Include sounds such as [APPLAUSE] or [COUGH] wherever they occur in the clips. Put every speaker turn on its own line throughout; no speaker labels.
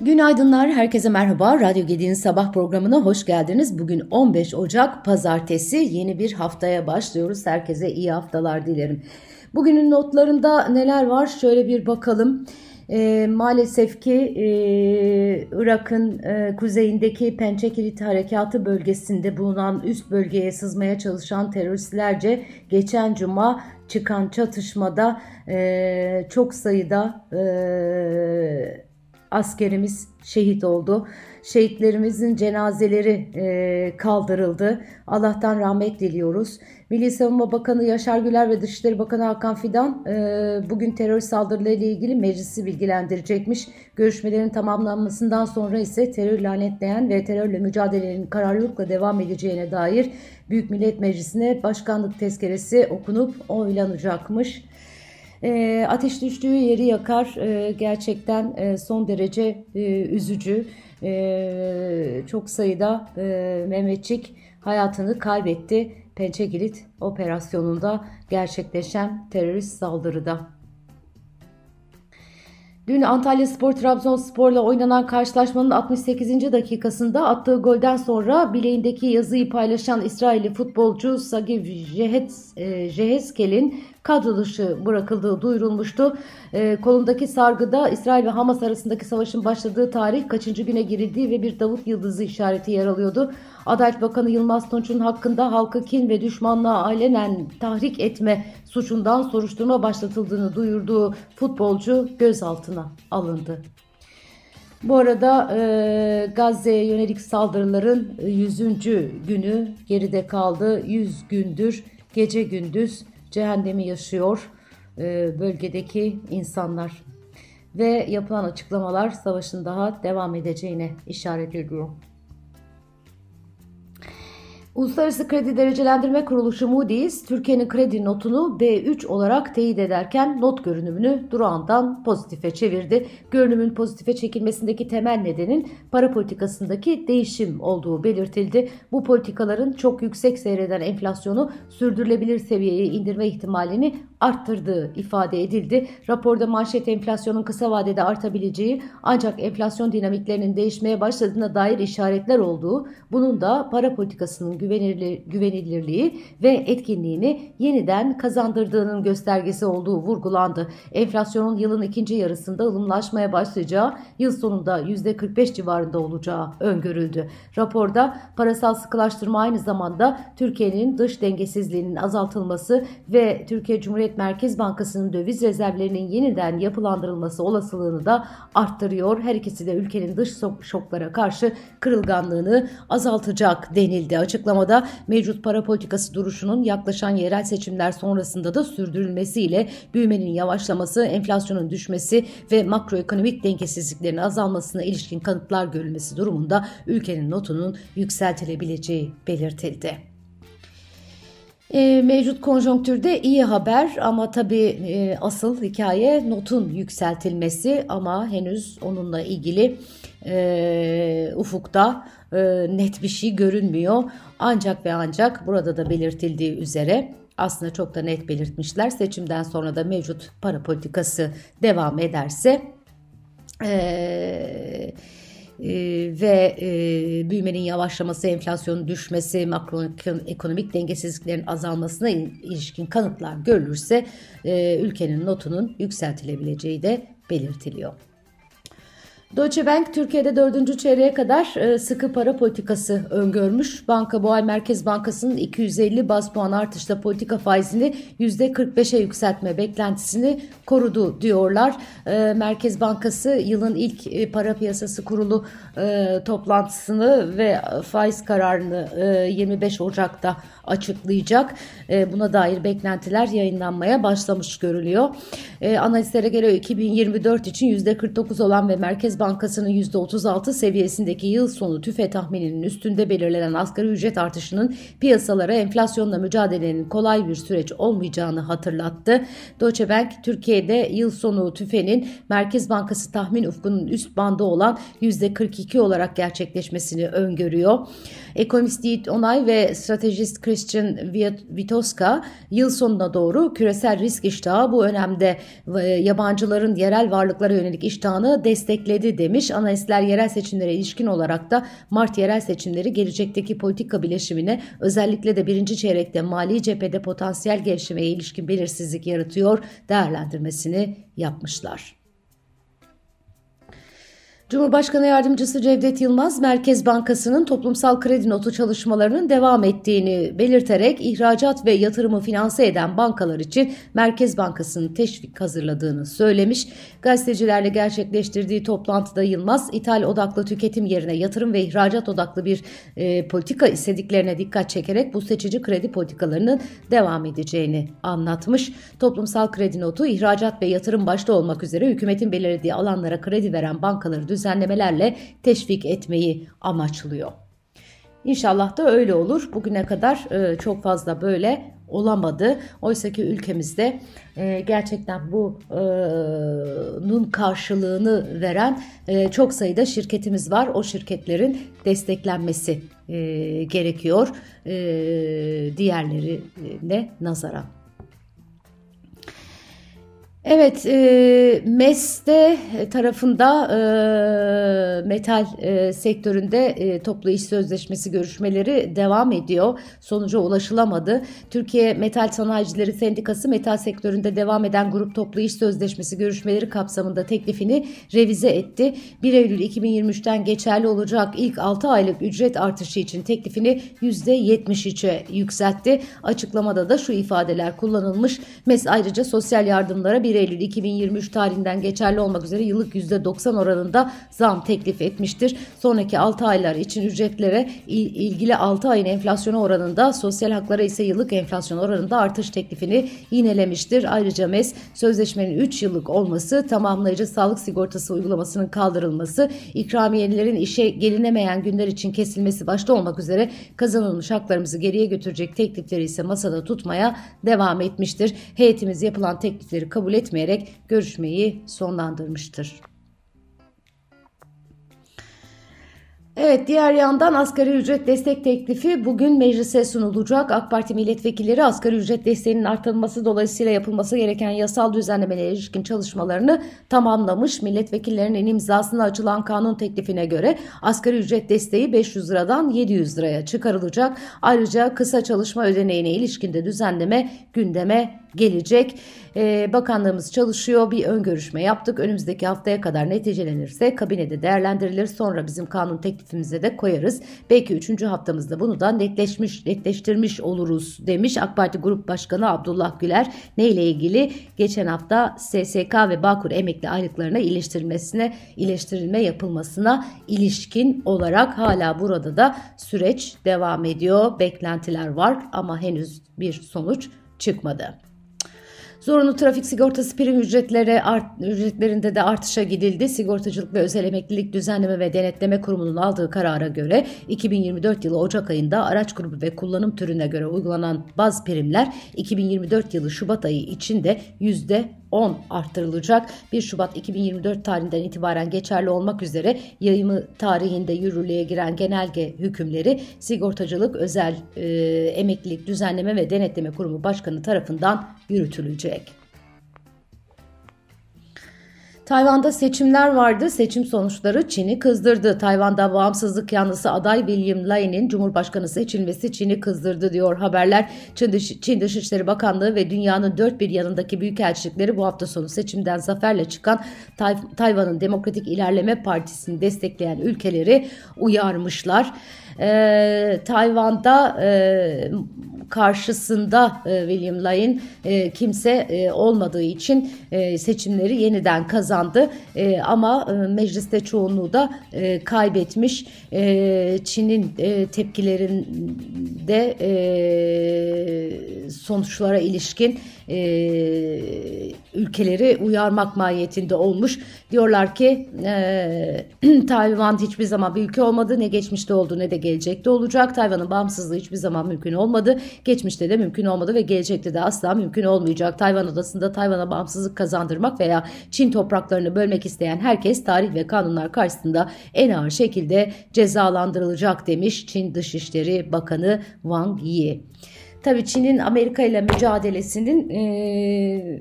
Günaydınlar, herkese merhaba. Radyo Gedi'nin sabah programına hoş geldiniz. Bugün 15 Ocak Pazartesi, yeni bir haftaya başlıyoruz. Herkese iyi haftalar dilerim. Bugünün notlarında neler var? Şöyle bir bakalım. E, maalesef ki e, Irak'ın e, kuzeyindeki Pençekilit Harekatı bölgesinde bulunan üst bölgeye sızmaya çalışan teröristlerce geçen cuma çıkan çatışmada e, çok sayıda e, askerimiz şehit oldu. Şehitlerimizin cenazeleri e, kaldırıldı. Allah'tan rahmet diliyoruz. Milli Savunma Bakanı Yaşar Güler ve Dışişleri Bakanı Hakan Fidan e, bugün terör saldırılarıyla ilgili meclisi bilgilendirecekmiş. Görüşmelerin tamamlanmasından sonra ise terör lanetleyen ve terörle mücadelenin kararlılıkla devam edeceğine dair Büyük Millet Meclisi'ne başkanlık tezkeresi okunup oylanacakmış. E, ateş düştüğü yeri yakar. E, gerçekten e, son derece e, üzücü. E, çok sayıda e, Mehmetçik hayatını kaybetti. Pençekilit operasyonunda gerçekleşen terörist saldırıda. Dün Antalya Spor Trabzonspor'la oynanan karşılaşmanın 68. dakikasında attığı golden sonra bileğindeki yazıyı paylaşan İsrailli futbolcu Sagiv Jeheskel'in kadro dışı bırakıldığı duyurulmuştu. E, kolundaki sargıda İsrail ve Hamas arasındaki savaşın başladığı tarih kaçıncı güne girildiği ve bir Davut Yıldızı işareti yer alıyordu. Adalet Bakanı Yılmaz Tunç'un hakkında halkı kin ve düşmanlığa alenen tahrik etme suçundan soruşturma başlatıldığını duyurduğu futbolcu gözaltına alındı. Bu arada e, Gazze'ye yönelik saldırıların 100. günü geride kaldı. 100 gündür gece gündüz cehennemi yaşıyor e, bölgedeki insanlar. Ve yapılan açıklamalar savaşın daha devam edeceğine işaret ediyor. Uluslararası Kredi Derecelendirme Kuruluşu Moody's, Türkiye'nin kredi notunu B3 olarak teyit ederken not görünümünü durağından pozitife çevirdi. Görünümün pozitife çekilmesindeki temel nedenin para politikasındaki değişim olduğu belirtildi. Bu politikaların çok yüksek seyreden enflasyonu sürdürülebilir seviyeye indirme ihtimalini arttırdığı ifade edildi. Raporda manşet enflasyonun kısa vadede artabileceği ancak enflasyon dinamiklerinin değişmeye başladığına dair işaretler olduğu, bunun da para politikasının güvenilir, güvenilirliği ve etkinliğini yeniden kazandırdığının göstergesi olduğu vurgulandı. Enflasyonun yılın ikinci yarısında ılımlaşmaya başlayacağı, yıl sonunda %45 civarında olacağı öngörüldü. Raporda parasal sıkılaştırma aynı zamanda Türkiye'nin dış dengesizliğinin azaltılması ve Türkiye Cumhuriyet Merkez Bankası'nın döviz rezervlerinin yeniden yapılandırılması olasılığını da arttırıyor. Her ikisi de ülkenin dış şoklara karşı kırılganlığını azaltacak denildi. Açıklama Açıklamada mevcut para politikası duruşunun yaklaşan yerel seçimler sonrasında da sürdürülmesiyle büyümenin yavaşlaması, enflasyonun düşmesi ve makroekonomik dengesizliklerin azalmasına ilişkin kanıtlar görülmesi durumunda ülkenin notunun yükseltilebileceği belirtildi. E, mevcut konjonktürde iyi haber ama tabii e, asıl hikaye notun yükseltilmesi ama henüz onunla ilgili e, ufukta e, net bir şey görünmüyor. Ancak ve ancak burada da belirtildiği üzere aslında çok da net belirtmişler. Seçimden sonra da mevcut para politikası devam ederse eee ve e, büyümenin yavaşlaması, enflasyonun düşmesi, makroekonomik dengesizliklerin azalmasına ilişkin kanıtlar görülürse e, ülkenin notunun yükseltilebileceği de belirtiliyor. Deutsche Bank Türkiye'de dördüncü çeyreğe kadar e, sıkı para politikası öngörmüş. Banka ay Merkez Bankası'nın 250 bas puan artışla politika faizini %45'e yükseltme beklentisini korudu diyorlar. E, Merkez Bankası yılın ilk e, para piyasası kurulu toplantısını ve faiz kararını 25 Ocak'ta açıklayacak. Buna dair beklentiler yayınlanmaya başlamış görülüyor. Analistlere göre 2024 için %49 olan ve Merkez Bankası'nın %36 seviyesindeki yıl sonu tüfe tahmininin üstünde belirlenen asgari ücret artışının piyasalara enflasyonla mücadelenin kolay bir süreç olmayacağını hatırlattı. Deutsche Bank Türkiye'de yıl sonu tüfenin Merkez Bankası tahmin ufkunun üst bandı olan %42 olarak gerçekleşmesini öngörüyor. Ekonomist Yiğit Onay ve stratejist Christian Witoska yıl sonuna doğru küresel risk iştahı bu önemde yabancıların yerel varlıklara yönelik iştahını destekledi demiş. Analistler yerel seçimlere ilişkin olarak da Mart yerel seçimleri gelecekteki politika bileşimine özellikle de birinci çeyrekte mali cephede potansiyel gelişmeye ilişkin belirsizlik yaratıyor değerlendirmesini yapmışlar. Cumhurbaşkanı Yardımcısı Cevdet Yılmaz, Merkez Bankası'nın toplumsal kredi notu çalışmalarının devam ettiğini belirterek ihracat ve yatırımı finanse eden bankalar için Merkez Bankası'nın teşvik hazırladığını söylemiş. Gazetecilerle gerçekleştirdiği toplantıda Yılmaz, ithal odaklı tüketim yerine yatırım ve ihracat odaklı bir e, politika istediklerine dikkat çekerek bu seçici kredi politikalarının devam edeceğini anlatmış. Toplumsal kredi notu ihracat ve yatırım başta olmak üzere hükümetin belirlediği alanlara kredi veren bankaları düzenlemelerle teşvik etmeyi amaçlıyor. İnşallah da öyle olur. Bugüne kadar e, çok fazla böyle olamadı. Oysa ki ülkemizde e, gerçekten bunun e, karşılığını veren çok sayıda şirketimiz var. O şirketlerin desteklenmesi gerekiyor diğerlerine nazaran. Evet, e, MES'te tarafında e, metal e, sektöründe e, toplu iş sözleşmesi görüşmeleri devam ediyor. Sonuca ulaşılamadı. Türkiye Metal Sanayicileri Sendikası metal sektöründe devam eden grup toplu iş sözleşmesi görüşmeleri kapsamında teklifini revize etti. 1 Eylül 2023'ten geçerli olacak ilk 6 aylık ücret artışı için teklifini %73'e yükseltti. Açıklamada da şu ifadeler kullanılmış. MES ayrıca sosyal yardımlara 1 Eylül 2023 tarihinden geçerli olmak üzere yıllık %90 oranında zam teklif etmiştir. Sonraki 6 aylar için ücretlere ilgili 6 ayın enflasyonu oranında sosyal haklara ise yıllık enflasyon oranında artış teklifini yinelemiştir. Ayrıca MES sözleşmenin 3 yıllık olması, tamamlayıcı sağlık sigortası uygulamasının kaldırılması, ikramiyelerin işe gelinemeyen günler için kesilmesi başta olmak üzere kazanılmış haklarımızı geriye götürecek teklifleri ise masada tutmaya devam etmiştir. Heyetimiz yapılan teklifleri kabul etmeyerek görüşmeyi sonlandırmıştır. Evet diğer yandan asgari ücret destek teklifi bugün meclise sunulacak. AK Parti milletvekilleri asgari ücret desteğinin artırılması dolayısıyla yapılması gereken yasal düzenlemelere ilişkin çalışmalarını tamamlamış. Milletvekillerinin imzasına açılan kanun teklifine göre asgari ücret desteği 500 liradan 700 liraya çıkarılacak. Ayrıca kısa çalışma ödeneğine ilişkin de düzenleme gündeme gelecek. Ee, bakanlığımız çalışıyor. Bir ön görüşme yaptık. Önümüzdeki haftaya kadar neticelenirse kabinede değerlendirilir. Sonra bizim kanun teklifimize de koyarız. Belki 3. haftamızda bunu da netleşmiş, netleştirmiş oluruz demiş AK Parti Grup Başkanı Abdullah Güler. Ne ile ilgili? Geçen hafta SSK ve Bağkur emekli aylıklarına iyileştirilmesine, iyileştirilme yapılmasına ilişkin olarak hala burada da süreç devam ediyor. Beklentiler var ama henüz bir sonuç çıkmadı. Zorunlu trafik sigortası prim ücretleri art, ücretlerinde de artışa gidildi. Sigortacılık ve Özel Emeklilik Düzenleme ve Denetleme Kurumu'nun aldığı karara göre 2024 yılı Ocak ayında araç grubu ve kullanım türüne göre uygulanan baz primler 2024 yılı Şubat ayı içinde yüzde 10 arttırılacak. 1 Şubat 2024 tarihinden itibaren geçerli olmak üzere yayımı tarihinde yürürlüğe giren genelge hükümleri Sigortacılık Özel e, Emeklilik Düzenleme ve Denetleme Kurumu Başkanı tarafından yürütülecek. Tayvan'da seçimler vardı. Seçim sonuçları Çin'i kızdırdı. Tayvan'da bağımsızlık yanlısı aday William Lai'nin Cumhurbaşkanı seçilmesi Çin'i kızdırdı diyor haberler. Çin, Dış, Çin Dışişleri Bakanlığı ve dünyanın dört bir yanındaki büyükelçilikleri bu hafta sonu seçimden zaferle çıkan Tay, Tayvan'ın Demokratik İlerleme Partisi'ni destekleyen ülkeleri uyarmışlar. Ee, Tayvan'da e, karşısında e, William Lyon e, kimse e, olmadığı için e, seçimleri yeniden kazandı. E, ama e, mecliste çoğunluğu da e, kaybetmiş. E, Çin'in e, tepkilerinde e, sonuçlara ilişkin e, ülkeleri uyarmak mahiyetinde olmuş. Diyorlar ki e, [CLEARS THROAT] Tayvan hiçbir zaman bir ülke olmadı. Ne geçmişte oldu ne de gelecekte olacak. Tayvan'ın bağımsızlığı hiçbir zaman mümkün olmadı. Geçmişte de mümkün olmadı ve gelecekte de asla mümkün olmayacak. Tayvan adasında Tayvan'a bağımsızlık kazandırmak veya Çin topraklarını bölmek isteyen herkes tarih ve kanunlar karşısında en ağır şekilde cezalandırılacak demiş Çin Dışişleri Bakanı Wang Yi. Tabii Çin'in Amerika ile mücadelesinin e,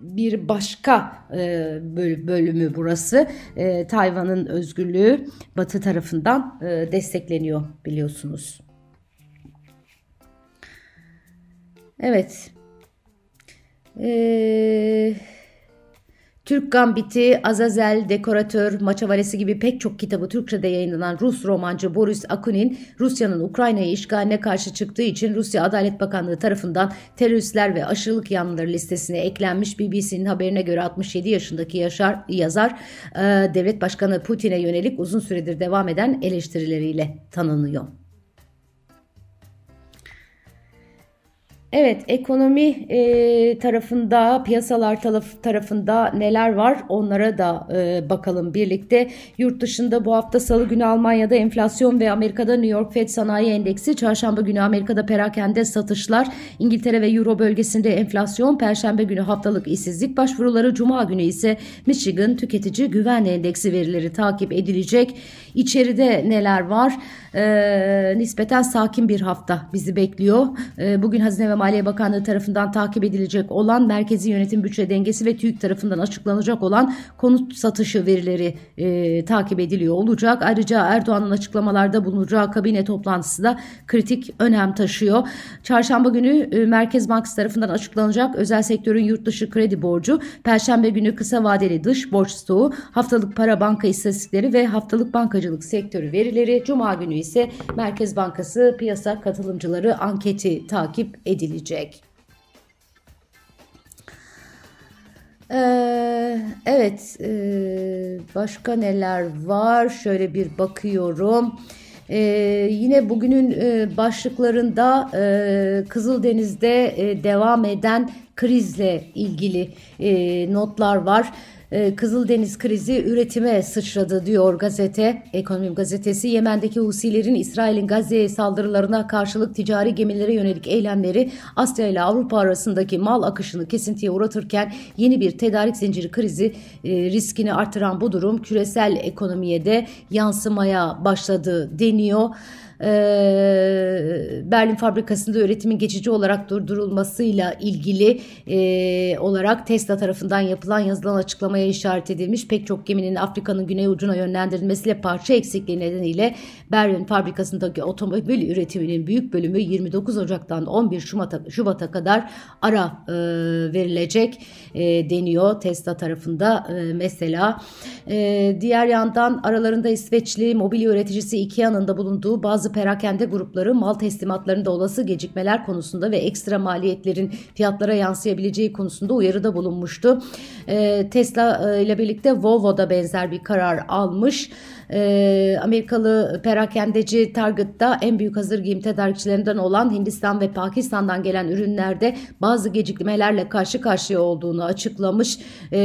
bir başka e, bölümü burası. E, Tayvan'ın özgürlüğü Batı tarafından destekleniyor biliyorsunuz. Evet. Eee Türk Gambiti, Azazel, Dekoratör, Maçavalesi gibi pek çok kitabı Türkçe'de yayınlanan Rus romancı Boris Akunin, Rusya'nın Ukrayna'yı işgaline karşı çıktığı için Rusya Adalet Bakanlığı tarafından teröristler ve aşırılık yanlıları listesine eklenmiş BBC'nin haberine göre 67 yaşındaki yaşar, yazar e, devlet başkanı Putin'e yönelik uzun süredir devam eden eleştirileriyle tanınıyor. Evet, ekonomi e, tarafında, piyasalar tarafında neler var onlara da e, bakalım birlikte. Yurt dışında bu hafta salı günü Almanya'da enflasyon ve Amerika'da New York Fed Sanayi Endeksi, çarşamba günü Amerika'da perakende satışlar, İngiltere ve Euro bölgesinde enflasyon, perşembe günü haftalık işsizlik başvuruları, cuma günü ise Michigan Tüketici Güven Endeksi verileri takip edilecek. İçeride neler var? E, nispeten sakin bir hafta bizi bekliyor. E, bugün Hazine ve Maliye Bakanlığı tarafından takip edilecek olan merkezi yönetim bütçe dengesi ve TÜİK tarafından açıklanacak olan konut satışı verileri e, takip ediliyor olacak. Ayrıca Erdoğan'ın açıklamalarda bulunacağı kabine toplantısı da kritik önem taşıyor. Çarşamba günü e, Merkez Bankası tarafından açıklanacak özel sektörün yurt dışı kredi borcu, Perşembe günü kısa vadeli dış borç stoğu, haftalık para banka istatistikleri ve haftalık bankacılık sektörü verileri, Cuma günü ise Merkez Bankası piyasa katılımcıları anketi takip edilecek. Ee, evet, e, başka neler var? Şöyle bir bakıyorum. Ee, yine bugünün e, başlıklarında e, Kızıldeniz'de e, devam eden krizle ilgili e, notlar var. Ee, Kızıldeniz krizi üretime sıçradı diyor gazete. Ekonomi gazetesi Yemen'deki Husilerin İsrail'in Gazze'ye saldırılarına karşılık ticari gemilere yönelik eylemleri Asya ile Avrupa arasındaki mal akışını kesintiye uğratırken yeni bir tedarik zinciri krizi e, riskini artıran bu durum küresel ekonomiye de yansımaya başladı deniyor. Ee, Berlin fabrikasında üretimin geçici olarak durdurulmasıyla ilgili e, olarak Tesla tarafından yapılan yazılan açıklamaya işaret edilmiş. Pek çok geminin Afrika'nın güney ucuna yönlendirilmesiyle parça eksikliği nedeniyle Berlin fabrikasındaki otomobil üretiminin büyük bölümü 29 Ocak'tan 11 Şubat'a, Şubat'a kadar ara e, verilecek e, deniyor Tesla tarafında e, mesela. E, diğer yandan aralarında İsveçli mobilya üreticisi Ikea'nın da bulunduğu bazı perakende grupları mal teslimatlarında olası gecikmeler konusunda ve ekstra maliyetlerin fiyatlara yansıyabileceği konusunda uyarıda bulunmuştu. E, Tesla e, ile birlikte Volvo da benzer bir karar almış. E, Amerikalı perakendeci Target'ta en büyük hazır giyim tedarikçilerinden olan Hindistan ve Pakistan'dan gelen ürünlerde bazı gecikmelerle karşı karşıya olduğunu açıklamış. E,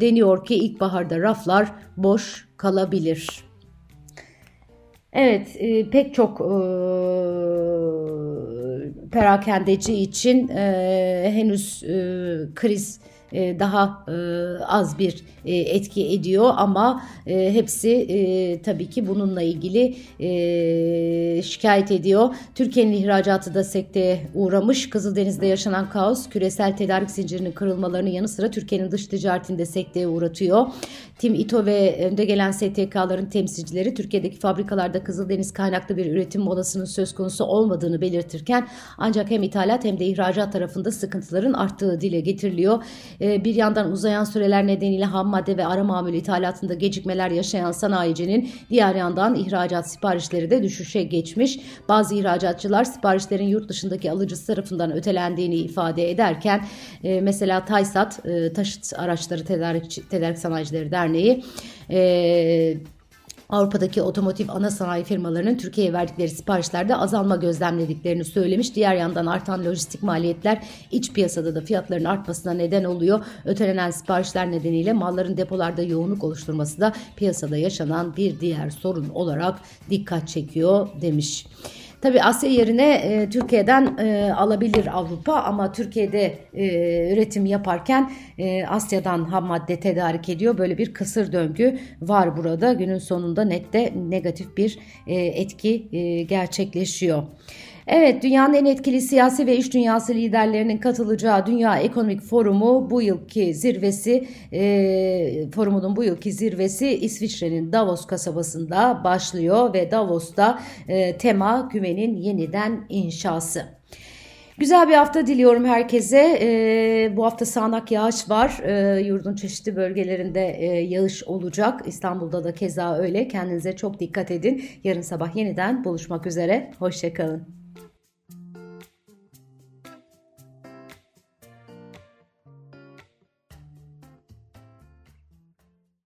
deniyor ki ilkbaharda raflar boş kalabilir. Evet e, pek çok e, perakendeci için e, henüz e, kriz e, daha e, az bir e, etki ediyor ama hepsi tabii ki bununla ilgili şikayet ediyor. Türkiye'nin ihracatı da sekteye uğramış. Kızıldeniz'de yaşanan kaos küresel tedarik zincirinin kırılmalarının yanı sıra Türkiye'nin dış ticaretini de sekteye uğratıyor. Tim İTO ve önde gelen STK'ların temsilcileri Türkiye'deki fabrikalarda Kızıldeniz kaynaklı bir üretim molasının söz konusu olmadığını belirtirken ancak hem ithalat hem de ihracat tarafında sıkıntıların arttığı dile getiriliyor. Ee, bir yandan uzayan süreler nedeniyle ham madde ve ara mamul ithalatında gecikmeler yaşayan sanayicinin diğer yandan ihracat siparişleri de düşüşe geçmiş. Bazı ihracatçılar siparişlerin yurt dışındaki alıcısı tarafından ötelendiğini ifade ederken e, mesela Taysat e, Taşıt Araçları Tedarik, Tedarik Sanayicileri Derneği e, Avrupa'daki otomotiv ana sanayi firmalarının Türkiye'ye verdikleri siparişlerde azalma gözlemlediklerini söylemiş. Diğer yandan artan lojistik maliyetler iç piyasada da fiyatların artmasına neden oluyor. Ötelenen siparişler nedeniyle malların depolarda yoğunluk oluşturması da piyasada yaşanan bir diğer sorun olarak dikkat çekiyor demiş. Tabi Asya yerine e, Türkiye'den e, alabilir Avrupa ama Türkiye'de e, üretim yaparken e, Asya'dan ham madde tedarik ediyor. Böyle bir kısır döngü var burada. Günün sonunda nette negatif bir e, etki e, gerçekleşiyor. Evet, dünyanın en etkili siyasi ve iş dünyası liderlerinin katılacağı Dünya Ekonomik Forumu bu yılki zirvesi, e, forumunun bu yılki zirvesi İsviçre'nin Davos kasabasında başlıyor ve Davos'ta e, tema güvenin yeniden inşası. Güzel bir hafta diliyorum herkese. Ee, bu hafta sağanak yağış var. Ee, yurdun çeşitli bölgelerinde e, yağış olacak. İstanbul'da da keza öyle. Kendinize çok dikkat edin. Yarın sabah yeniden buluşmak üzere. Hoşçakalın.